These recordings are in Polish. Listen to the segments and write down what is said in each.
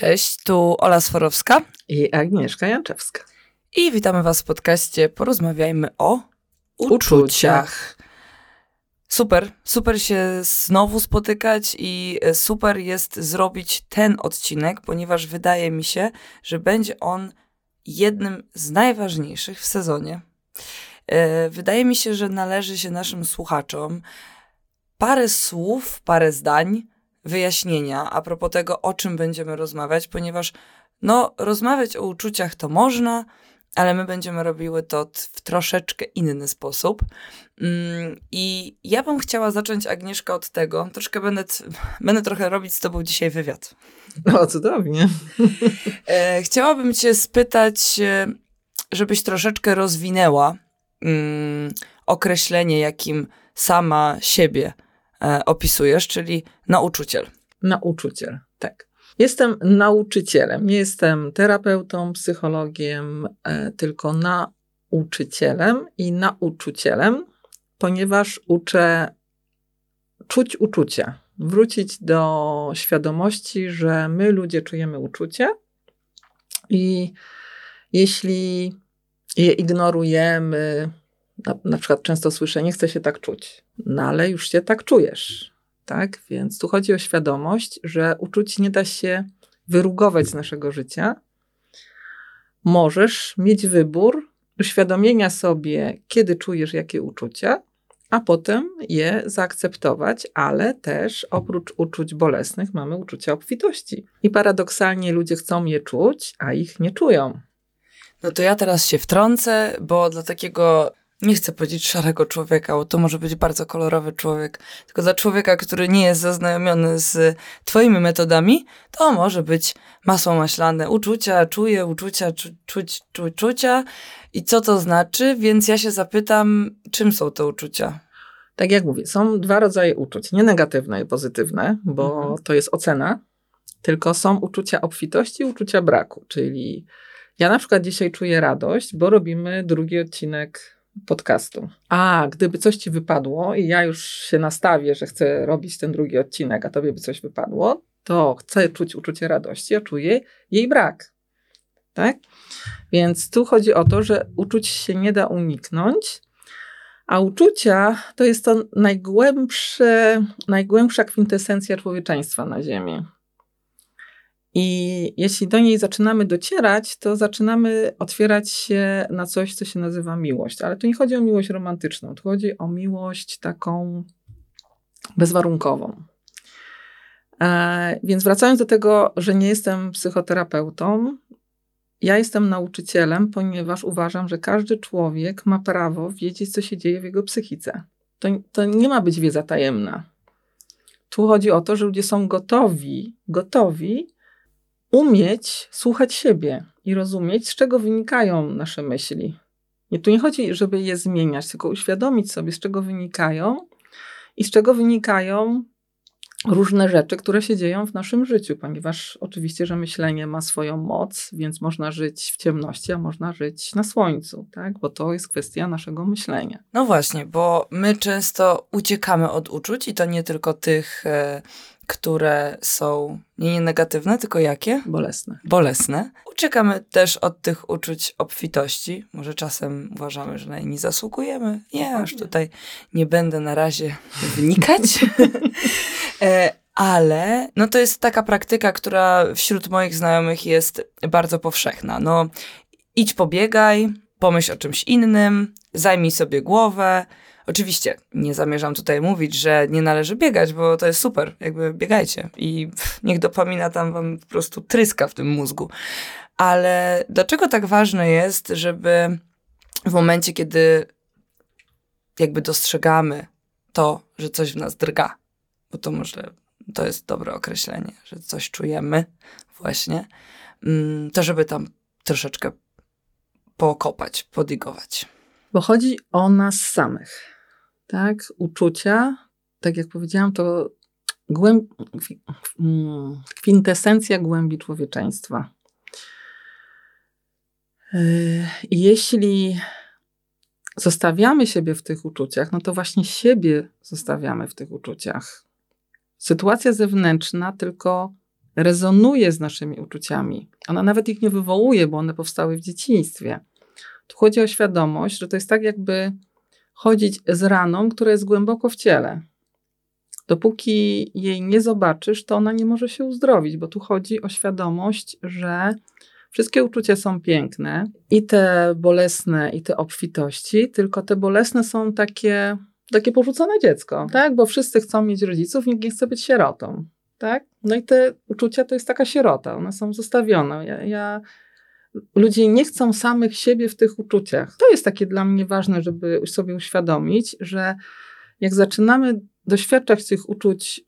Cześć, tu Ola Sforowska i Agnieszka Janczewska. I witamy Was w podcaście Porozmawiajmy o uczuciach. uczuciach. Super, super się znowu spotykać i super jest zrobić ten odcinek, ponieważ wydaje mi się, że będzie on jednym z najważniejszych w sezonie. E, wydaje mi się, że należy się naszym słuchaczom parę słów, parę zdań wyjaśnienia a propos tego, o czym będziemy rozmawiać, ponieważ no, rozmawiać o uczuciach to można, ale my będziemy robiły to w troszeczkę inny sposób. Mm, I ja bym chciała zacząć, Agnieszka, od tego, troszkę będę, będę trochę robić z tobą dzisiaj wywiad. No, cudownie. E, chciałabym cię spytać, e, żebyś troszeczkę rozwinęła mm, określenie, jakim sama siebie opisujesz, czyli nauczyciel. Nauczyciel, tak. Jestem nauczycielem, nie jestem terapeutą, psychologiem, e, tylko nauczycielem i nauczycielem, ponieważ uczę czuć uczucia, wrócić do świadomości, że my ludzie czujemy uczucie i jeśli je ignorujemy, na, na przykład często słyszę, nie chcę się tak czuć, no ale już się tak czujesz tak? Więc tu chodzi o świadomość, że uczuć nie da się wyrugować z naszego życia. Możesz mieć wybór uświadomienia sobie, kiedy czujesz jakie uczucia, a potem je zaakceptować, ale też oprócz uczuć bolesnych mamy uczucia obfitości. I paradoksalnie ludzie chcą je czuć, a ich nie czują. No to ja teraz się wtrącę, bo dla takiego nie chcę powiedzieć szarego człowieka, bo to może być bardzo kolorowy człowiek, tylko dla człowieka, który nie jest zaznajomiony z twoimi metodami, to może być masło maślane. Uczucia, czuję, uczucia, czu, czuć, czu, czucia i co to znaczy, więc ja się zapytam, czym są te uczucia? Tak jak mówię, są dwa rodzaje uczuć, nie negatywne i pozytywne, bo mhm. to jest ocena, tylko są uczucia obfitości i uczucia braku, czyli ja na przykład dzisiaj czuję radość, bo robimy drugi odcinek podcastu. A gdyby coś ci wypadło i ja już się nastawię, że chcę robić ten drugi odcinek, a tobie by coś wypadło, to chcę czuć uczucie radości, a czuję jej brak. Tak? Więc tu chodzi o to, że uczuć się nie da uniknąć, a uczucia to jest to najgłębsze, najgłębsza kwintesencja człowieczeństwa na Ziemi. I jeśli do niej zaczynamy docierać, to zaczynamy otwierać się na coś, co się nazywa miłość. Ale tu nie chodzi o miłość romantyczną, tu chodzi o miłość taką bezwarunkową. E, więc wracając do tego, że nie jestem psychoterapeutą, ja jestem nauczycielem, ponieważ uważam, że każdy człowiek ma prawo wiedzieć, co się dzieje w jego psychice. To, to nie ma być wiedza tajemna. Tu chodzi o to, że ludzie są gotowi, gotowi umieć słuchać siebie i rozumieć, z czego wynikają nasze myśli. Nie, tu nie chodzi, żeby je zmieniać, tylko uświadomić sobie, z czego wynikają i z czego wynikają różne rzeczy, które się dzieją w naszym życiu, ponieważ oczywiście, że myślenie ma swoją moc, więc można żyć w ciemności, a można żyć na słońcu, tak? Bo to jest kwestia naszego myślenia. No właśnie, bo my często uciekamy od uczuć i to nie tylko tych e, które są nie negatywne, tylko jakie? Bolesne. Bolesne. Uciekamy też od tych uczuć obfitości. Może czasem uważamy, że na nie zasługujemy. Nie, aż tutaj nie będę na razie wnikać. E, ale no to jest taka praktyka, która wśród moich znajomych jest bardzo powszechna. No idź pobiegaj, pomyśl o czymś innym, zajmij sobie głowę, Oczywiście nie zamierzam tutaj mówić, że nie należy biegać, bo to jest super, jakby biegajcie i pff, niech dopamina tam wam po prostu tryska w tym mózgu. Ale dlaczego tak ważne jest, żeby w momencie, kiedy jakby dostrzegamy to, że coś w nas drga, bo to może to jest dobre określenie, że coś czujemy właśnie, mm, to żeby tam troszeczkę pokopać, podigować. Bo chodzi o nas samych tak, uczucia, tak jak powiedziałam, to głęb... Kwintesencja głębi człowieczeństwa. Yy, jeśli zostawiamy siebie w tych uczuciach, no to właśnie siebie zostawiamy w tych uczuciach. Sytuacja zewnętrzna tylko rezonuje z naszymi uczuciami. Ona nawet ich nie wywołuje, bo one powstały w dzieciństwie. Tu chodzi o świadomość, że to jest tak, jakby chodzić z raną, która jest głęboko w ciele. Dopóki jej nie zobaczysz, to ona nie może się uzdrowić, bo tu chodzi o świadomość, że wszystkie uczucia są piękne i te bolesne, i te obfitości, tylko te bolesne są takie, takie porzucone dziecko, tak? Bo wszyscy chcą mieć rodziców, nikt nie chce być sierotą, tak? No i te uczucia to jest taka sierota, one są zostawione. Ja, ja ludzie nie chcą samych siebie w tych uczuciach. To jest takie dla mnie ważne, żeby sobie uświadomić, że jak zaczynamy doświadczać tych uczuć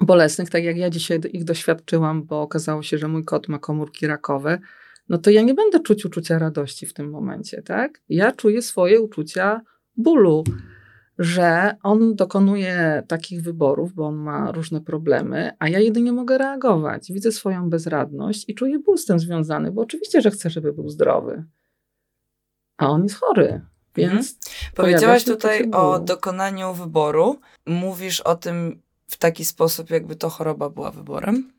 bolesnych, tak jak ja dzisiaj ich doświadczyłam, bo okazało się, że mój kot ma komórki rakowe, no to ja nie będę czuć uczucia radości w tym momencie, tak? Ja czuję swoje uczucia bólu, że on dokonuje takich wyborów, bo on ma różne problemy, a ja jedynie mogę reagować. Widzę swoją bezradność i czuję ból z tym związany, bo oczywiście, że chcę, żeby był zdrowy. A on jest chory. Więc mhm. Powiedziałaś tutaj o dokonaniu wyboru. Mówisz o tym w taki sposób, jakby to choroba była wyborem?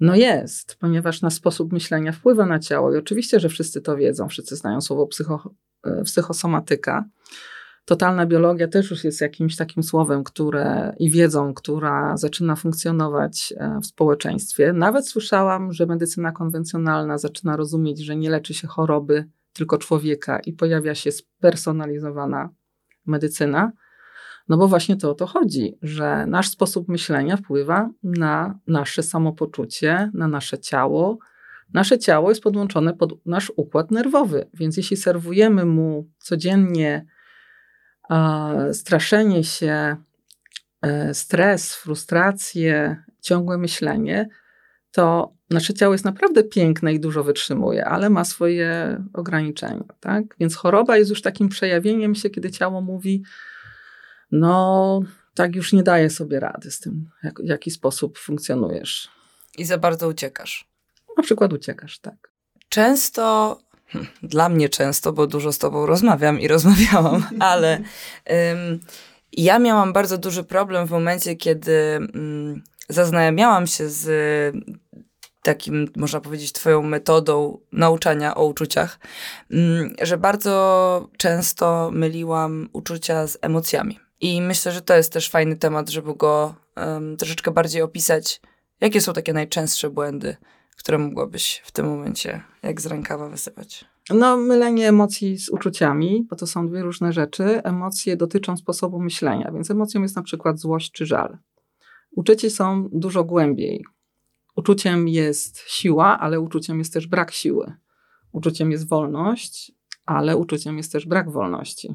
No jest, ponieważ na sposób myślenia wpływa na ciało. I oczywiście, że wszyscy to wiedzą, wszyscy znają słowo psycho, e, psychosomatyka. Totalna biologia też już jest jakimś takim słowem, które i wiedzą, która zaczyna funkcjonować e, w społeczeństwie. Nawet słyszałam, że medycyna konwencjonalna zaczyna rozumieć, że nie leczy się choroby, tylko człowieka i pojawia się spersonalizowana medycyna. No bo właśnie to o to chodzi, że nasz sposób myślenia wpływa na nasze samopoczucie, na nasze ciało. Nasze ciało jest podłączone pod nasz układ nerwowy, więc jeśli serwujemy mu codziennie straszenie się, e, stres, frustrację, ciągłe myślenie, to nasze ciało jest naprawdę piękne i dużo wytrzymuje, ale ma swoje ograniczenia. Tak? Więc choroba jest już takim przejawieniem się, kiedy ciało mówi, no tak już nie daje sobie rady z tym, jak, w jaki sposób funkcjonujesz. I za bardzo uciekasz. Na przykład uciekasz, tak. Często, dla mnie często, bo dużo z tobą rozmawiam i rozmawiałam, ale ja miałam bardzo duży problem w momencie, kiedy ym, zaznajamiałam się z takim, można powiedzieć, twoją metodą nauczania o uczuciach, ym, że bardzo często myliłam uczucia z emocjami. I myślę, że to jest też fajny temat, żeby go troszeczkę bardziej opisać. Jakie są takie najczęstsze błędy, które mogłabyś w tym momencie jak z rękawa wysypać? No, mylenie emocji z uczuciami, bo to są dwie różne rzeczy. Emocje dotyczą sposobu myślenia, więc emocją jest na przykład złość czy żal. Uczucie są dużo głębiej. Uczuciem jest siła, ale uczuciem jest też brak siły. Uczuciem jest wolność, ale uczuciem jest też brak wolności.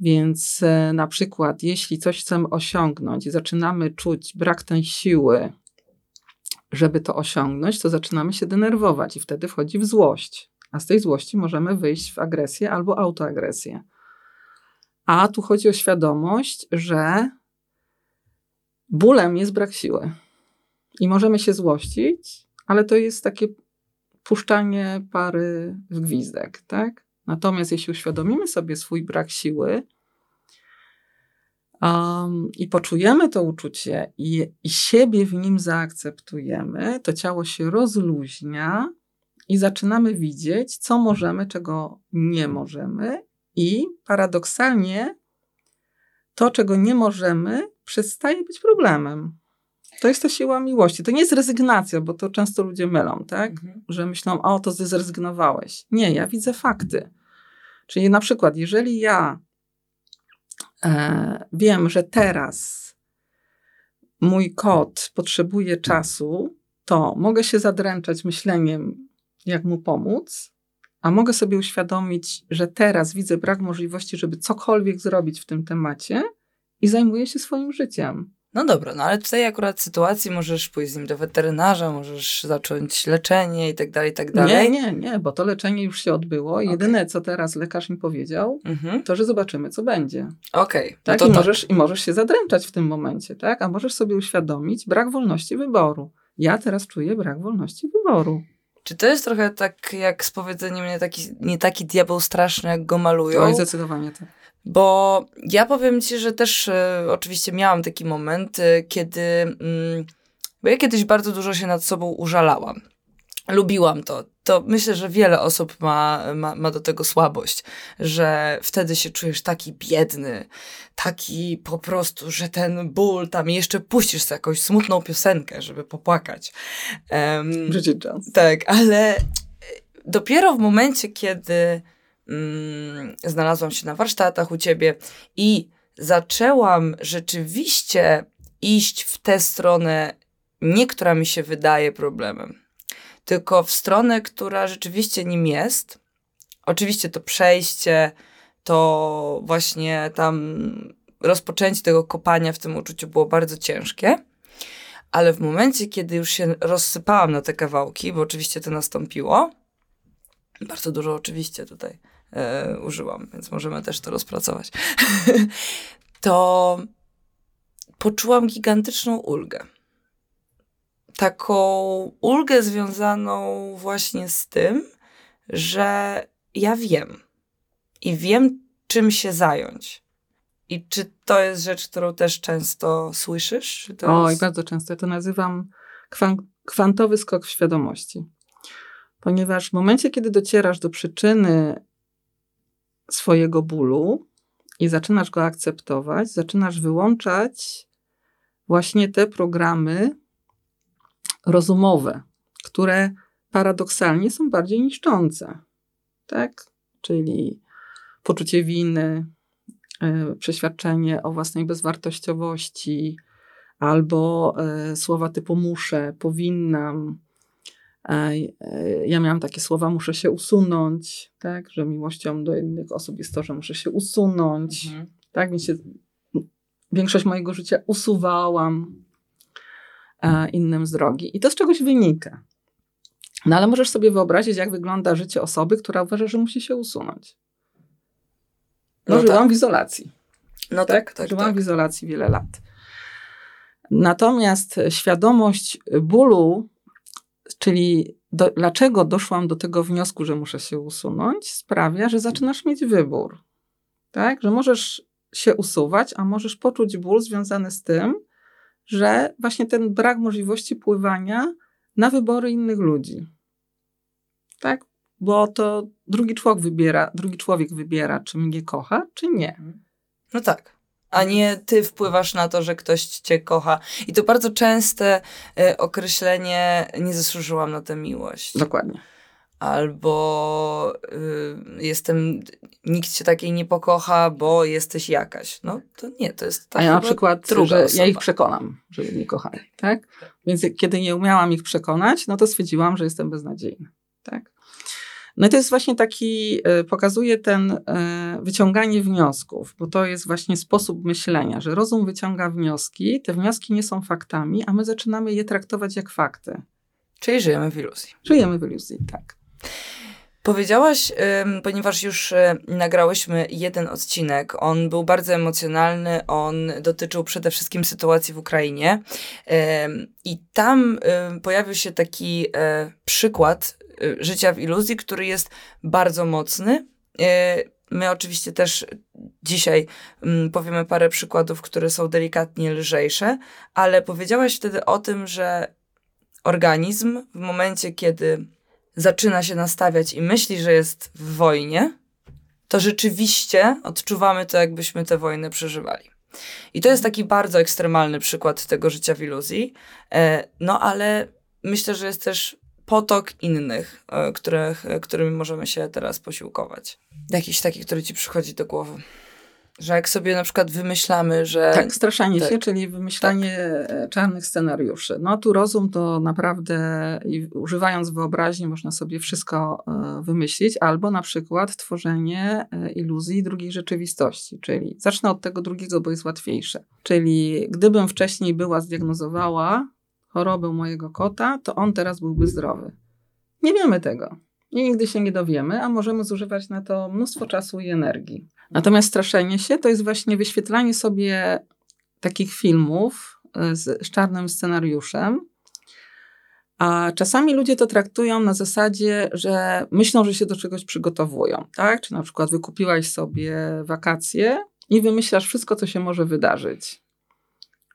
Więc e, na przykład, jeśli coś chcemy osiągnąć i zaczynamy czuć brak tej siły, żeby to osiągnąć, to zaczynamy się denerwować i wtedy wchodzi w złość. A z tej złości możemy wyjść w agresję albo autoagresję. A tu chodzi o świadomość, że bólem jest brak siły. I możemy się złościć, ale to jest takie puszczanie pary w gwizdek, tak? Natomiast jeśli uświadomimy sobie swój brak siły um, i poczujemy to uczucie i, i siebie w nim zaakceptujemy, to ciało się rozluźnia i zaczynamy widzieć, co możemy, czego nie możemy, i paradoksalnie to, czego nie możemy, przestaje być problemem. To jest ta siła miłości. To nie jest rezygnacja, bo to często ludzie mylą, tak? Mhm. Że myślą, o, to ty zrezygnowałeś. Nie, ja widzę fakty. Czyli na przykład, jeżeli ja wiem, że teraz mój kot potrzebuje czasu, to mogę się zadręczać myśleniem, jak mu pomóc, a mogę sobie uświadomić, że teraz widzę brak możliwości, żeby cokolwiek zrobić w tym temacie i zajmuję się swoim życiem. No dobra, no ale w tej akurat sytuacji możesz pójść z nim do weterynarza, możesz zacząć leczenie i tak dalej, i tak dalej. Nie, nie, nie, bo to leczenie już się odbyło. Okay. Jedyne, co teraz lekarz mi powiedział, mhm. to, że zobaczymy, co będzie. Okej. Okay. No tak, I, możesz, i możesz się zadręczać w tym momencie, tak? A możesz sobie uświadomić brak wolności wyboru. Ja teraz czuję brak wolności wyboru. Czy to jest trochę tak jak z powiedzeniem nie taki, nie taki diabeł straszny, jak go malują? Oj, zdecydowanie tak. Bo ja powiem ci, że też y, oczywiście miałam taki moment, y, kiedy mm, Bo ja kiedyś bardzo dużo się nad sobą użalałam. Lubiłam to. To myślę, że wiele osób ma, ma, ma do tego słabość, że wtedy się czujesz taki biedny, taki po prostu, że ten ból tam jeszcze puścisz sobie jakąś smutną piosenkę, żeby popłakać. Um, Bridget Jones. Tak, ale dopiero w momencie, kiedy mm, znalazłam się na warsztatach u ciebie i zaczęłam rzeczywiście iść w tę stronę, nie która mi się wydaje problemem, tylko w stronę, która rzeczywiście nim jest. Oczywiście to przejście, to właśnie tam rozpoczęcie tego kopania w tym uczuciu było bardzo ciężkie. Ale w momencie, kiedy już się rozsypałam na te kawałki, bo oczywiście to nastąpiło, bardzo dużo oczywiście tutaj e, użyłam, więc możemy też to rozpracować, to poczułam gigantyczną ulgę. Taką ulgę związaną właśnie z tym, że ja wiem i wiem, czym się zająć. I czy to jest rzecz, którą też często słyszysz? Oj, jest... bardzo często. Ja to nazywam kwan kwantowy skok w świadomości. Ponieważ w momencie, kiedy docierasz do przyczyny swojego bólu i zaczynasz go akceptować, zaczynasz wyłączać właśnie te programy rozumowe, które paradoksalnie są bardziej niszczące. Tak? Czyli poczucie winy, yy, przeświadczenie o własnej bezwartościowości, albo yy, słowa typu muszę, powinnam, E, ja miałam takie słowa, muszę się usunąć, tak, że miłością do innych osób jest to, że muszę się usunąć, mhm. tak, więc się, większość mojego życia usuwałam e, innym z drogi i to z czegoś wynika. No ale możesz sobie wyobrazić, jak wygląda życie osoby, która uważa, że musi się usunąć. No, no żyłam tak. w izolacji. No tak, tak. tak żyłam tak. w izolacji wiele lat. Natomiast świadomość bólu Czyli do, dlaczego doszłam do tego wniosku, że muszę się usunąć, sprawia, że zaczynasz mieć wybór. Tak? Że możesz się usuwać, a możesz poczuć ból związany z tym, że właśnie ten brak możliwości pływania na wybory innych ludzi. Tak? Bo to drugi człowiek wybiera, drugi człowiek wybiera, czy mnie kocha, czy nie. No tak a nie ty wpływasz na to, że ktoś cię kocha. I to bardzo częste y, określenie nie zasłużyłam na tę miłość. Dokładnie. Albo y, jestem, nikt cię takiej nie pokocha, bo jesteś jakaś. No to nie, to jest tak. A ja na przykład, że osoba. ja ich przekonam, że mnie kochają. Tak? Więc kiedy nie umiałam ich przekonać, no to stwierdziłam, że jestem beznadziejna. Tak? No i to jest właśnie taki, e, pokazuje ten e, wyciąganie wniosków, bo to jest właśnie sposób myślenia, że rozum wyciąga wnioski, te wnioski nie są faktami, a my zaczynamy je traktować jak fakty. Czyli żyjemy w iluzji. Żyjemy w iluzji, tak. Powiedziałaś, ponieważ już e, nagrałyśmy jeden odcinek, on był bardzo emocjonalny, on dotyczył przede wszystkim sytuacji w Ukrainie. I tam pojawił się taki przykład życia w iluzji, który jest bardzo mocny. Y, my oczywiście też dzisiaj mm, powiemy parę przykładów, które są delikatnie lżejsze, ale powiedziałaś wtedy o tym, że organizm w momencie, kiedy zaczyna się nastawiać i myśli, że jest w wojnie, to rzeczywiście odczuwamy to, jakbyśmy tę wojnę przeżywali. I to jest taki bardzo ekstremalny przykład tego życia w iluzji. E, no ale myślę, że jest też potok innych, e, których, e, którymi możemy się teraz posiłkować. Jakiś taki, który ci przychodzi do głowy. Że jak sobie na przykład wymyślamy, że. Tak, straszanie tak. się, czyli wymyślanie tak. czarnych scenariuszy. No tu rozum to naprawdę, używając wyobraźni, można sobie wszystko wymyślić, albo na przykład tworzenie iluzji drugiej rzeczywistości. Czyli zacznę od tego drugiego, bo jest łatwiejsze. Czyli gdybym wcześniej była zdiagnozowała chorobę mojego kota, to on teraz byłby zdrowy. Nie wiemy tego. I nigdy się nie dowiemy, a możemy zużywać na to mnóstwo czasu i energii. Natomiast straszenie się to jest właśnie wyświetlanie sobie takich filmów e, z, z czarnym scenariuszem, a czasami ludzie to traktują na zasadzie, że myślą, że się do czegoś przygotowują, tak? Czy na przykład wykupiłaś sobie wakacje i wymyślasz wszystko, co się może wydarzyć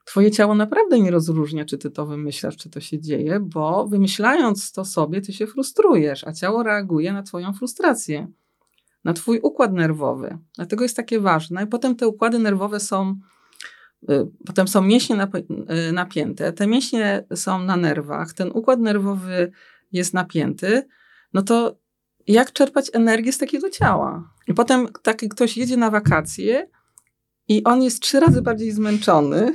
Twoje ciało naprawdę nie rozróżnia, czy ty to wymyślasz, czy to się dzieje, bo wymyślając to sobie, ty się frustrujesz, a ciało reaguje na Twoją frustrację, na Twój układ nerwowy. Dlatego jest takie ważne. I potem te układy nerwowe są, y, potem są mięśnie y, napięte, te mięśnie są na nerwach, ten układ nerwowy jest napięty, no to jak czerpać energię z takiego ciała? I potem taki ktoś jedzie na wakacje i on jest trzy razy bardziej zmęczony,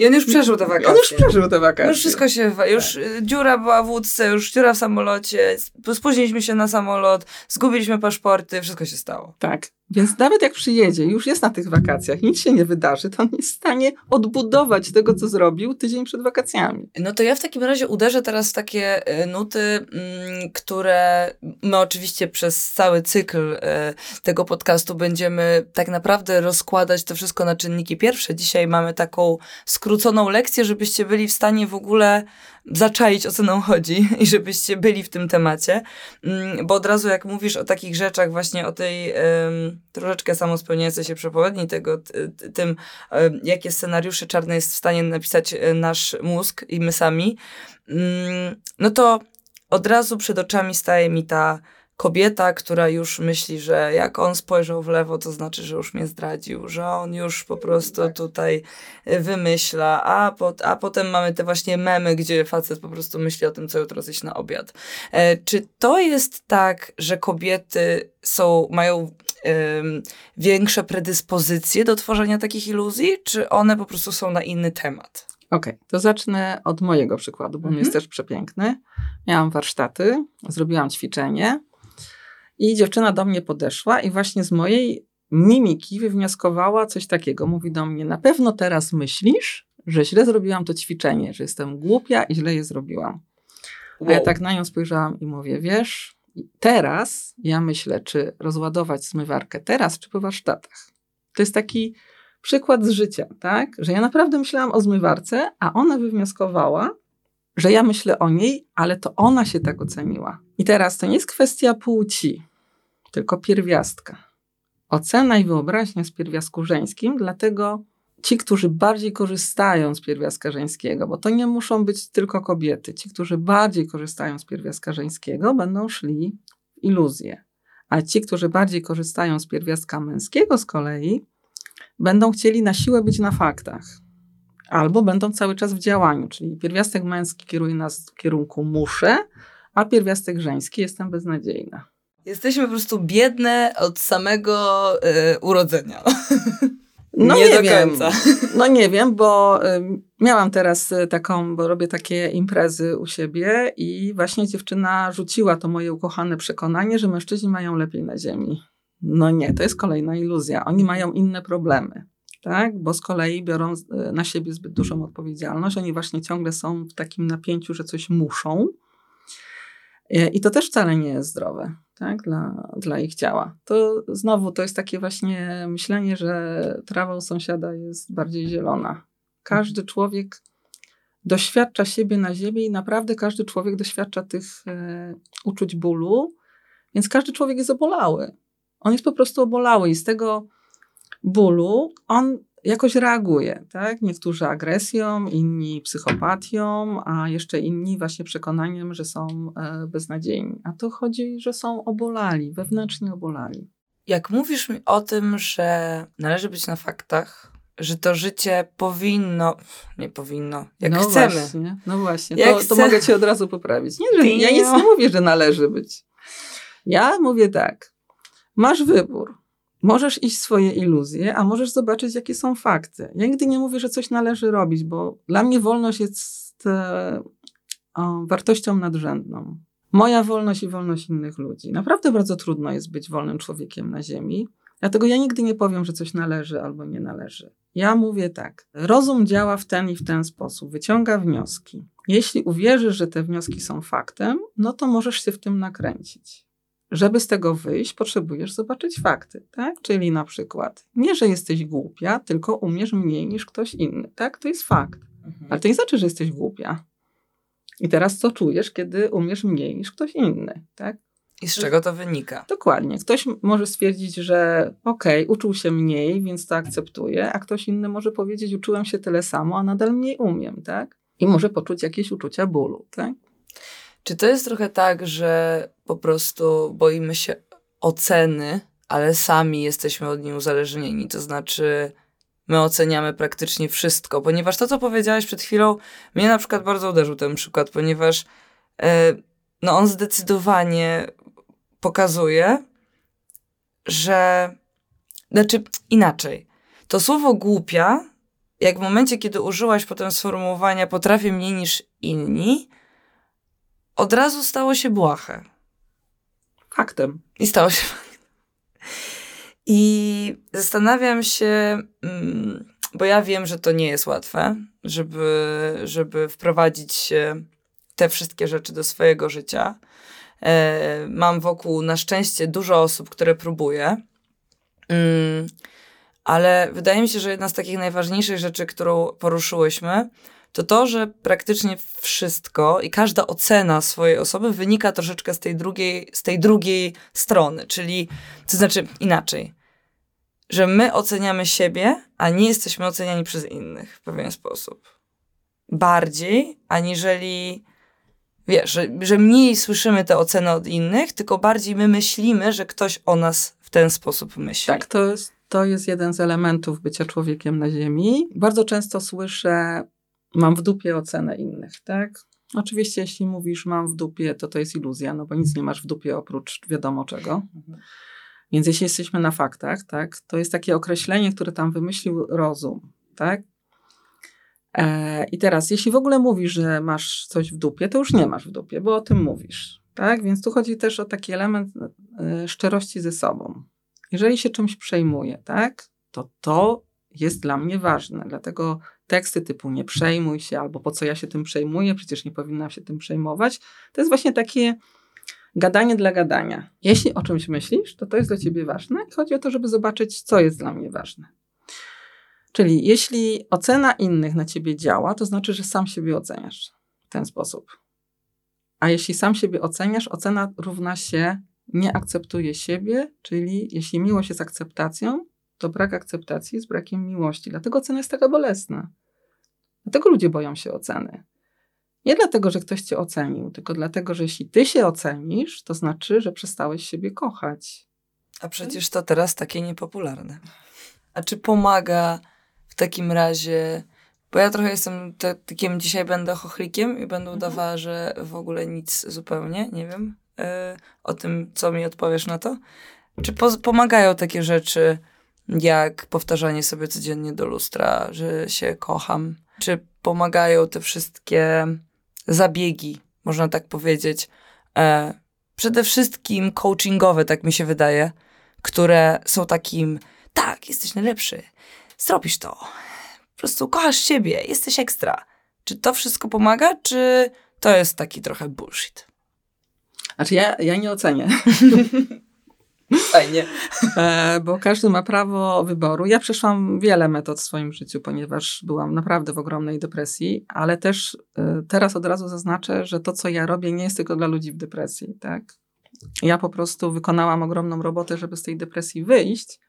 i on już przeżył te wakacje. On już przeżył te wakacje. Już wszystko się, już tak. dziura była w łódce, już dziura w samolocie, spóźniliśmy się na samolot, zgubiliśmy paszporty, wszystko się stało. Tak. Więc nawet jak przyjedzie, już jest na tych wakacjach, nic się nie wydarzy, to on jest w stanie odbudować tego, co zrobił tydzień przed wakacjami. No to ja w takim razie uderzę teraz w takie e, nuty, mm, które my oczywiście przez cały cykl e, tego podcastu będziemy tak naprawdę rozkładać to wszystko na czynniki pierwsze. Dzisiaj mamy taką skróconą lekcję, żebyście byli w stanie w ogóle zaczaić, o co nam chodzi i żebyście byli w tym temacie. Mm, bo od razu jak mówisz o takich rzeczach, właśnie o tej um, troszeczkę samospełniającej się przepowiedni, tego, tym, um, jakie scenariusze czarne jest w stanie napisać e, nasz mózg i my sami, um, no to od razu przed oczami staje mi ta kobieta, która już myśli, że jak on spojrzał w lewo, to znaczy, że już mnie zdradził, że on już po prostu tak. tutaj y, wymyśla, a, po, a potem mamy te właśnie memy, gdzie facet po prostu myśli o tym, co jutro zjeść na obiad. E, czy to jest tak, że kobiety są, mają większe predyspozycje do tworzenia takich iluzji, czy one po prostu są na inny temat? Okej, okay, to zacznę od mojego przykładu, bo mm -hmm. jest też przepiękny. Miałam warsztaty, zrobiłam ćwiczenie i dziewczyna do mnie podeszła i właśnie z mojej mimiki wywnioskowała coś takiego. Mówi do mnie, na pewno teraz myślisz, że źle zrobiłam to ćwiczenie, że jestem głupia i źle je zrobiłam. Wow. A ja tak na nią spojrzałam i mówię, wiesz, teraz ja myślę, czy rozładować zmywarkę teraz, czy po warsztatach. To jest taki przykład z życia, tak? Że ja naprawdę myślałam o zmywarce, a ona wywnioskowała, że ja myślę o niej, ale to ona się tak oceniła. I teraz to nie jest kwestia płci tylko pierwiastka. Ocena i wyobraźnia z pierwiastku żeńskim, dlatego ci, którzy bardziej korzystają z pierwiastka żeńskiego, bo to nie muszą być tylko kobiety, ci, którzy bardziej korzystają z pierwiastka żeńskiego, będą szli w iluzję. A ci, którzy bardziej korzystają z pierwiastka męskiego z kolei, będą chcieli na siłę być na faktach. Albo będą cały czas w działaniu, czyli pierwiastek męski kieruje nas w kierunku muszę, a pierwiastek żeński jestem beznadziejna. Jesteśmy po prostu biedne od samego y, urodzenia. No nie, nie do wiem. końca. No nie wiem, bo y, miałam teraz y, taką, bo robię takie imprezy u siebie i właśnie dziewczyna rzuciła to moje ukochane przekonanie, że mężczyźni mają lepiej na ziemi. No nie, to jest kolejna iluzja. Oni mają inne problemy. Tak? Bo z kolei biorą na siebie zbyt dużą odpowiedzialność. Oni właśnie ciągle są w takim napięciu, że coś muszą. I to też wcale nie jest zdrowe tak, dla, dla ich ciała. To znowu to jest takie właśnie myślenie, że trawa u sąsiada jest bardziej zielona. Każdy człowiek doświadcza siebie na ziemi i naprawdę każdy człowiek doświadcza tych e, uczuć bólu, więc każdy człowiek jest obolały. On jest po prostu obolały i z tego bólu on jakoś reaguje, tak? Niektórzy agresją, inni psychopatią, a jeszcze inni właśnie przekonaniem, że są e, beznadziejni. A to chodzi, że są obolali, wewnętrznie obolali. Jak mówisz mi o tym, że należy być na faktach, że to życie powinno, nie powinno, jak no chcemy. Właśnie, no właśnie, jak to, to mogę cię od razu poprawić. Nie, że ja nic nie mówię, że należy być. Ja mówię tak, masz wybór Możesz iść swoje iluzje, a możesz zobaczyć, jakie są fakty. Ja nigdy nie mówię, że coś należy robić, bo dla mnie wolność jest e, o, wartością nadrzędną. Moja wolność i wolność innych ludzi. Naprawdę bardzo trudno jest być wolnym człowiekiem na Ziemi. Dlatego ja nigdy nie powiem, że coś należy albo nie należy. Ja mówię tak. Rozum działa w ten i w ten sposób, wyciąga wnioski. Jeśli uwierzysz, że te wnioski są faktem, no to możesz się w tym nakręcić. Żeby z tego wyjść, potrzebujesz zobaczyć fakty, tak? Czyli na przykład nie, że jesteś głupia, tylko umiesz mniej niż ktoś inny, tak? To jest fakt. Mhm. Ale to nie znaczy, że jesteś głupia. I teraz co czujesz, kiedy umiesz mniej niż ktoś inny, tak? I z czego to wynika? Dokładnie. Ktoś może stwierdzić, że okej, okay, uczył się mniej, więc to akceptuję, a ktoś inny może powiedzieć, uczyłem się tyle samo, a nadal mniej umiem, tak? I może poczuć jakieś uczucia bólu, tak? Czy to jest trochę tak, że po prostu boimy się oceny, ale sami jesteśmy od niej uzależnieni? To znaczy, my oceniamy praktycznie wszystko, ponieważ to, co powiedziałeś przed chwilą, mnie na przykład bardzo uderzył ten przykład, ponieważ e, no on zdecydowanie pokazuje, że. Znaczy, inaczej. To słowo głupia, jak w momencie, kiedy użyłaś potem sformułowania potrafię mniej niż inni, od razu stało się błahe. Faktem. I stało się I zastanawiam się, mm, bo ja wiem, że to nie jest łatwe, żeby, żeby wprowadzić te wszystkie rzeczy do swojego życia. E, mam wokół na szczęście dużo osób, które próbuje. Mm, ale wydaje mi się, że jedna z takich najważniejszych rzeczy, którą poruszyłyśmy, to to, że praktycznie wszystko i każda ocena swojej osoby wynika troszeczkę z tej drugiej, z tej drugiej strony, czyli to znaczy inaczej, że my oceniamy siebie, a nie jesteśmy oceniani przez innych w pewien sposób. Bardziej, aniżeli wiesz, że, że mniej słyszymy te oceny od innych, tylko bardziej my myślimy, że ktoś o nas w ten sposób myśli. Tak, to jest, to jest jeden z elementów bycia człowiekiem na Ziemi. Bardzo często słyszę, mam w dupie ocenę innych, tak? Oczywiście, jeśli mówisz mam w dupie, to to jest iluzja, no bo nic nie masz w dupie oprócz wiadomo czego. Mhm. Więc jeśli jesteśmy na faktach, tak, to jest takie określenie, które tam wymyślił rozum, tak? E, I teraz, jeśli w ogóle mówisz, że masz coś w dupie, to już nie masz w dupie, bo o tym mówisz. Tak? Więc tu chodzi też o taki element e, szczerości ze sobą. Jeżeli się czymś przejmuję, tak, to to jest dla mnie ważne. Dlatego teksty typu nie przejmuj się, albo po co ja się tym przejmuję, przecież nie powinnam się tym przejmować, to jest właśnie takie gadanie dla gadania. Jeśli o czymś myślisz, to to jest dla ciebie ważne i chodzi o to, żeby zobaczyć, co jest dla mnie ważne. Czyli jeśli ocena innych na ciebie działa, to znaczy, że sam siebie oceniasz w ten sposób. A jeśli sam siebie oceniasz, ocena równa się nie akceptuje siebie, czyli jeśli miłość jest akceptacją, to brak akceptacji jest brakiem miłości. Dlatego ocena jest taka bolesna. Dlatego ludzie boją się oceny. Nie dlatego, że ktoś cię ocenił, tylko dlatego, że jeśli ty się ocenisz, to znaczy, że przestałeś siebie kochać. A przecież to teraz takie niepopularne. A czy pomaga w takim razie, bo ja trochę jestem takim, dzisiaj będę chochlikiem i będę mhm. udawała, że w ogóle nic zupełnie, nie wiem, yy, o tym, co mi odpowiesz na to. Czy po, pomagają takie rzeczy, jak powtarzanie sobie codziennie do lustra, że się kocham? Czy pomagają te wszystkie zabiegi, można tak powiedzieć, e, przede wszystkim coachingowe, tak mi się wydaje, które są takim, tak, jesteś najlepszy, zrobisz to. Po prostu kochasz siebie, jesteś ekstra. Czy to wszystko pomaga, czy to jest taki trochę bullshit? Znaczy ja, ja nie ocenię. Fajnie. E, bo każdy ma prawo wyboru. Ja przeszłam wiele metod w swoim życiu, ponieważ byłam naprawdę w ogromnej depresji, ale też e, teraz od razu zaznaczę, że to, co ja robię, nie jest tylko dla ludzi w depresji. Tak? Ja po prostu wykonałam ogromną robotę, żeby z tej depresji wyjść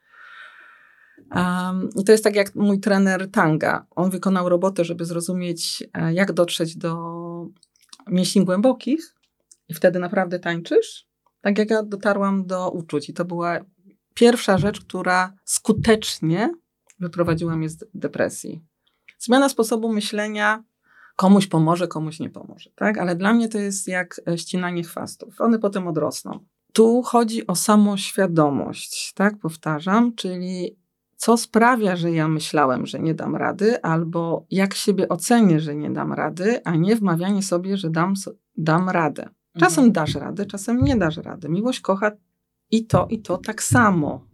Um, I to jest tak jak mój trener tanga. On wykonał robotę, żeby zrozumieć, e, jak dotrzeć do mięśni głębokich i wtedy naprawdę tańczysz. Tak jak ja dotarłam do uczuć i to była pierwsza rzecz, która skutecznie wyprowadziła mnie z depresji. Zmiana sposobu myślenia komuś pomoże, komuś nie pomoże, tak? Ale dla mnie to jest jak e, ścinanie chwastów. One potem odrosną. Tu chodzi o samoświadomość, tak? Powtarzam, czyli co sprawia, że ja myślałem, że nie dam rady, albo jak siebie ocenię, że nie dam rady, a nie wmawianie sobie, że dam, dam radę. Czasem mhm. dasz radę, czasem nie dasz rady. Miłość kocha i to, i to tak samo.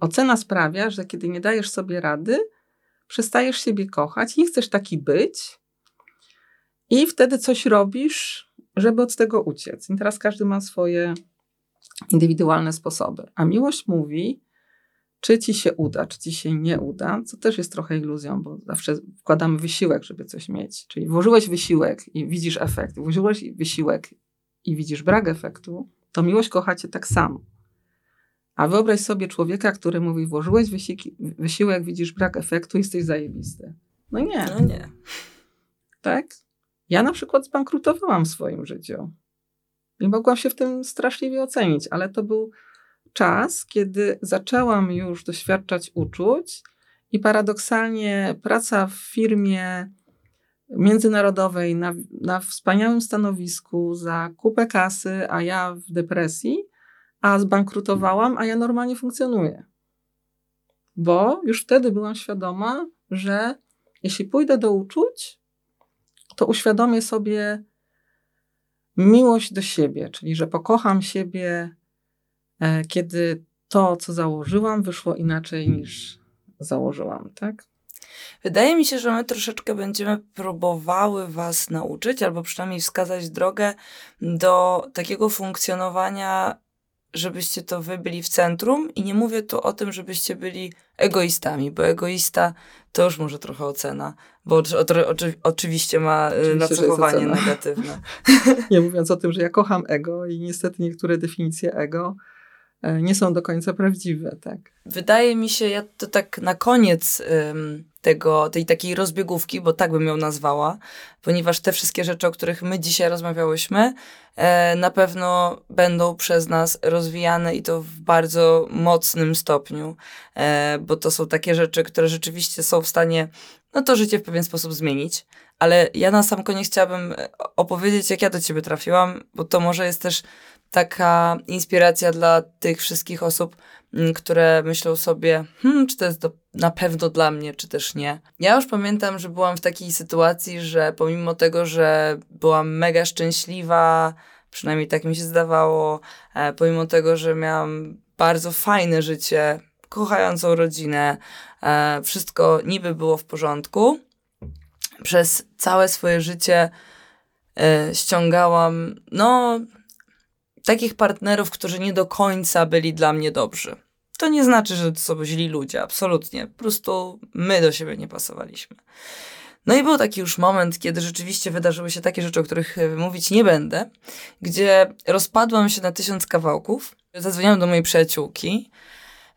Ocena sprawia, że kiedy nie dajesz sobie rady, przestajesz siebie kochać, nie chcesz taki być i wtedy coś robisz, żeby od tego uciec. I teraz każdy ma swoje indywidualne sposoby. A miłość mówi, czy ci się uda, czy ci się nie uda, co też jest trochę iluzją, bo zawsze wkładamy wysiłek, żeby coś mieć. Czyli włożyłeś wysiłek i widzisz efekt, włożyłeś wysiłek i widzisz brak efektu, to miłość kochacie tak samo. A wyobraź sobie człowieka, który mówi, włożyłeś wysiłek, wysiłek widzisz brak efektu, jesteś zajebisty. No nie. No nie. Tak? Ja na przykład zbankrutowałam w swoim życiu. I mogłam się w tym straszliwie ocenić, ale to był czas, kiedy zaczęłam już doświadczać uczuć i paradoksalnie praca w firmie międzynarodowej na, na wspaniałym stanowisku za kupę kasy, a ja w depresji, a zbankrutowałam, a ja normalnie funkcjonuję. Bo już wtedy byłam świadoma, że jeśli pójdę do uczuć, to uświadomię sobie miłość do siebie, czyli że pokocham siebie, e, kiedy to, co założyłam, wyszło inaczej niż założyłam, tak? Wydaje mi się, że my troszeczkę będziemy próbowały Was nauczyć, albo przynajmniej wskazać drogę do takiego funkcjonowania, żebyście to wy byli w centrum. I nie mówię tu o tym, żebyście byli egoistami, bo egoista to już może trochę ocena, bo oczy, oczy, oczywiście ma y, oczywiście, nacechowanie negatywne. nie mówiąc o tym, że ja kocham ego i niestety niektóre definicje ego e, nie są do końca prawdziwe, tak. Wydaje mi się, ja to tak na koniec tego, tej takiej rozbiegówki, bo tak bym ją nazwała, ponieważ te wszystkie rzeczy, o których my dzisiaj rozmawiałyśmy, e, na pewno będą przez nas rozwijane i to w bardzo mocnym stopniu, e, bo to są takie rzeczy, które rzeczywiście są w stanie no to życie w pewien sposób zmienić. Ale ja na sam koniec chciałabym opowiedzieć, jak ja do ciebie trafiłam, bo to może jest też taka inspiracja dla tych wszystkich osób, mm, które myślą sobie, hmm, czy to jest do, na pewno dla mnie, czy też nie. Ja już pamiętam, że byłam w takiej sytuacji, że pomimo tego, że byłam mega szczęśliwa, przynajmniej tak mi się zdawało, e, pomimo tego, że miałam bardzo fajne życie, kochającą rodzinę, e, wszystko niby było w porządku. Przez całe swoje życie e, ściągałam, no, takich partnerów, którzy nie do końca byli dla mnie dobrzy. To nie znaczy, że to są źli ludzie, absolutnie. Po prostu my do siebie nie pasowaliśmy. No i był taki już moment, kiedy rzeczywiście wydarzyły się takie rzeczy, o których e, mówić nie będę, gdzie rozpadłam się na tysiąc kawałków. Zadzwoniłam do mojej przyjaciółki,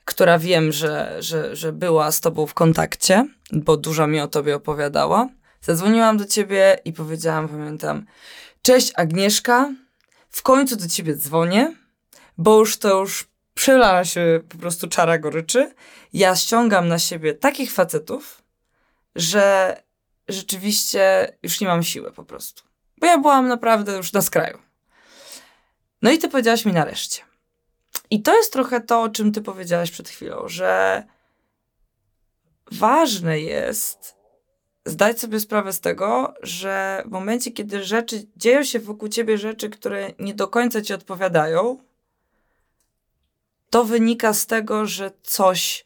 która wiem, że, że, że była z tobą w kontakcie, bo dużo mi o tobie opowiadała. Zadzwoniłam do ciebie i powiedziałam, pamiętam, cześć Agnieszka, w końcu do ciebie dzwonię, bo już to już przelała się po prostu czara goryczy. Ja ściągam na siebie takich facetów, że rzeczywiście już nie mam siły po prostu. Bo ja byłam naprawdę już na skraju. No i ty powiedziałaś mi nareszcie. I to jest trochę to, o czym ty powiedziałaś przed chwilą, że ważne jest zdać sobie sprawę z tego, że w momencie, kiedy rzeczy, dzieją się wokół ciebie rzeczy, które nie do końca ci odpowiadają, to wynika z tego, że coś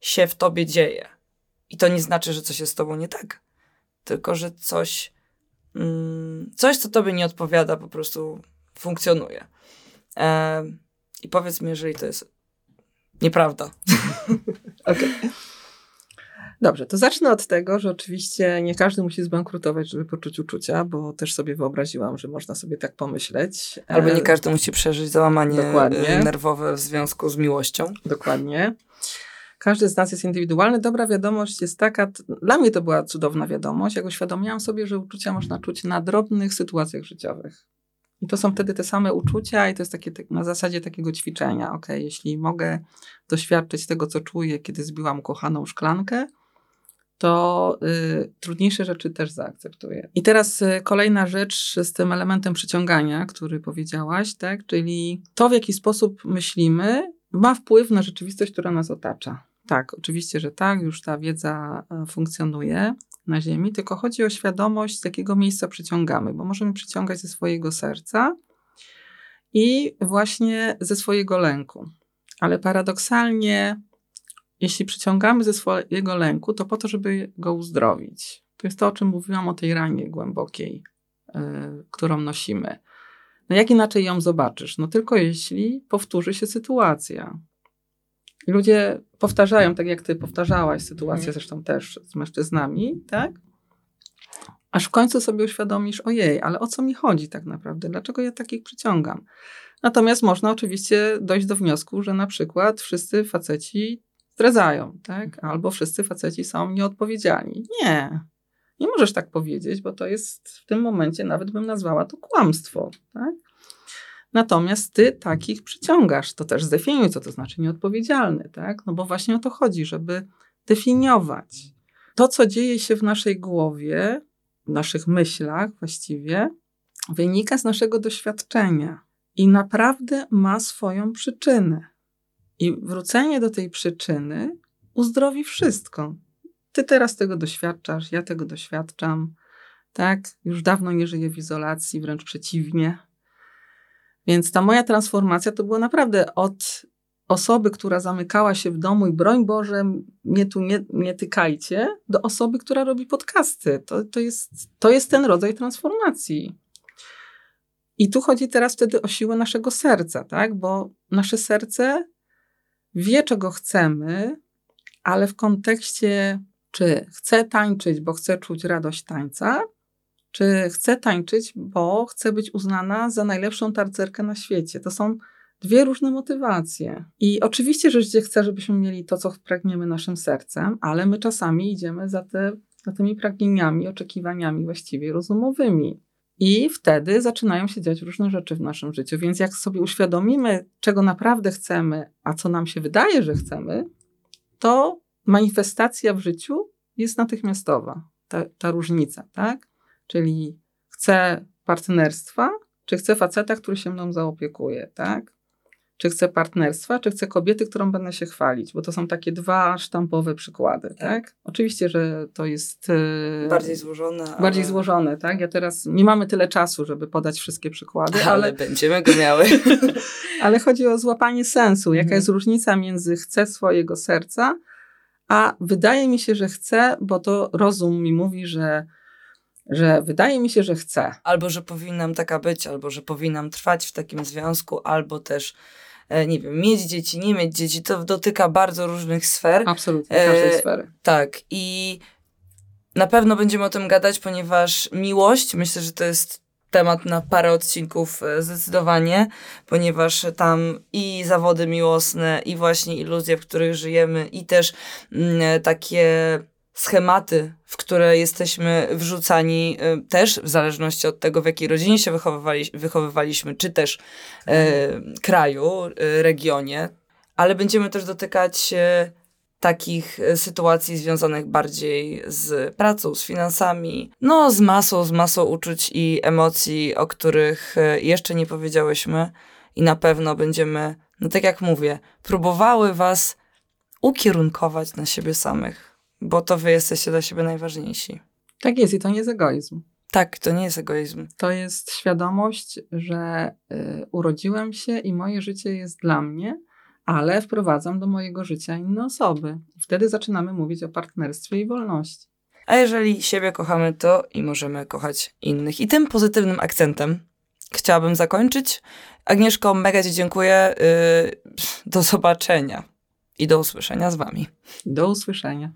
się w tobie dzieje. I to nie znaczy, że coś jest z tobą nie tak, tylko że coś, mm, coś, co tobie nie odpowiada, po prostu funkcjonuje. E, I powiedz mi, jeżeli to jest nieprawda. Okej. Okay. Dobrze, to zacznę od tego, że oczywiście nie każdy musi zbankrutować, żeby poczuć uczucia, bo też sobie wyobraziłam, że można sobie tak pomyśleć. Albo nie e, każdy musi przeżyć załamanie Dokładnie. nerwowe w związku z miłością. Dokładnie. Każdy z nas jest indywidualny. Dobra wiadomość jest taka, dla mnie to była cudowna wiadomość, jak uświadomiłam sobie, że uczucia można czuć na drobnych sytuacjach życiowych. I to są wtedy te same uczucia, i to jest takie na zasadzie takiego ćwiczenia. Ok, jeśli mogę doświadczyć tego, co czuję, kiedy zbiłam kochaną szklankę, to y, trudniejsze rzeczy też zaakceptuję. I teraz y, kolejna rzecz z tym elementem przyciągania, który powiedziałaś, tak? czyli to, w jaki sposób myślimy, ma wpływ na rzeczywistość, która nas otacza. Tak, oczywiście, że tak, już ta wiedza e, funkcjonuje na Ziemi, tylko chodzi o świadomość, z jakiego miejsca przyciągamy, bo możemy przyciągać ze swojego serca i właśnie ze swojego lęku. Ale paradoksalnie jeśli przyciągamy ze swojego lęku, to po to, żeby go uzdrowić. To jest to, o czym mówiłam o tej ranie głębokiej, yy, którą nosimy. No jak inaczej ją zobaczysz? No tylko jeśli powtórzy się sytuacja. Ludzie powtarzają, tak jak ty powtarzałaś sytuację, mhm. zresztą też z mężczyznami, tak? Aż w końcu sobie uświadomisz, ojej, ale o co mi chodzi tak naprawdę? Dlaczego ja takich przyciągam? Natomiast można oczywiście dojść do wniosku, że na przykład wszyscy faceci zdradzają, tak? Mhm. Albo wszyscy faceci są nieodpowiedzialni. Nie. Nie możesz tak powiedzieć, bo to jest w tym momencie nawet bym nazwała to kłamstwo, tak? Natomiast ty takich przyciągasz. To też zdefiniuj, co to znaczy nieodpowiedzialny, tak? No bo właśnie o to chodzi, żeby definiować. To, co dzieje się w naszej głowie, w naszych myślach właściwie, wynika z naszego doświadczenia i naprawdę ma swoją przyczynę. I wrócenie do tej przyczyny uzdrowi wszystko. Ty teraz tego doświadczasz, ja tego doświadczam. Tak, już dawno nie żyję w izolacji, wręcz przeciwnie. Więc ta moja transformacja to była naprawdę od osoby, która zamykała się w domu i broń Boże, mnie tu nie, nie tykajcie, do osoby, która robi podcasty. To, to, jest, to jest ten rodzaj transformacji. I tu chodzi teraz wtedy o siłę naszego serca, tak? Bo nasze serce wie, czego chcemy, ale w kontekście, czy chcę tańczyć, bo chcę czuć radość tańca, czy chcę tańczyć, bo chcę być uznana za najlepszą tarcerkę na świecie. To są dwie różne motywacje. I oczywiście, że życie chce, żebyśmy mieli to, co pragniemy naszym sercem, ale my czasami idziemy za, te, za tymi pragnieniami, oczekiwaniami właściwie rozumowymi. I wtedy zaczynają się dziać różne rzeczy w naszym życiu. Więc jak sobie uświadomimy, czego naprawdę chcemy, a co nam się wydaje, że chcemy, to manifestacja w życiu jest natychmiastowa. Ta, ta różnica, tak? Czyli chcę partnerstwa, czy chcę faceta, który się mną zaopiekuje, tak? Czy chcę partnerstwa, czy chcę kobiety, którą będę się chwalić, bo to są takie dwa sztampowe przykłady, tak? tak? Oczywiście, że to jest... E, bardziej złożone. Bardziej ale... złożone, tak? Ja teraz nie mamy tyle czasu, żeby podać wszystkie przykłady, ale... ale będziemy go miały. ale chodzi o złapanie sensu. Jaka mhm. jest różnica między chcę swojego serca, a wydaje mi się, że chcę, bo to rozum mi mówi, że że wydaje mi się, że chcę. Albo, że powinnam taka być, albo, że powinnam trwać w takim związku, albo też nie wiem, mieć dzieci, nie mieć dzieci, to dotyka bardzo różnych sfer. Absolutnie, każdej e, sfery. Tak i na pewno będziemy o tym gadać, ponieważ miłość, myślę, że to jest temat na parę odcinków e, zdecydowanie, ponieważ tam i zawody miłosne, i właśnie iluzje, w których żyjemy, i też mm, takie schematy, w które jesteśmy wrzucani y, też w zależności od tego, w jakiej rodzinie się wychowywali, wychowywaliśmy, czy też y, kraju, y, regionie, ale będziemy też dotykać takich sytuacji związanych bardziej z pracą, z finansami, no z masą, z masą uczuć i emocji, o których jeszcze nie powiedziałyśmy i na pewno będziemy, no tak jak mówię, próbowały was ukierunkować na siebie samych bo to wy jesteście dla siebie najważniejsi. Tak jest i to nie jest egoizm. Tak, to nie jest egoizm. To jest świadomość, że y, urodziłem się i moje życie jest dla mnie, ale wprowadzam do mojego życia inne osoby. Wtedy zaczynamy mówić o partnerstwie i wolności. A jeżeli siebie kochamy, to i możemy kochać innych. I tym pozytywnym akcentem chciałabym zakończyć. Agnieszko, mega Ci dziękuję. Yy, do zobaczenia i do usłyszenia z Wami. Do usłyszenia.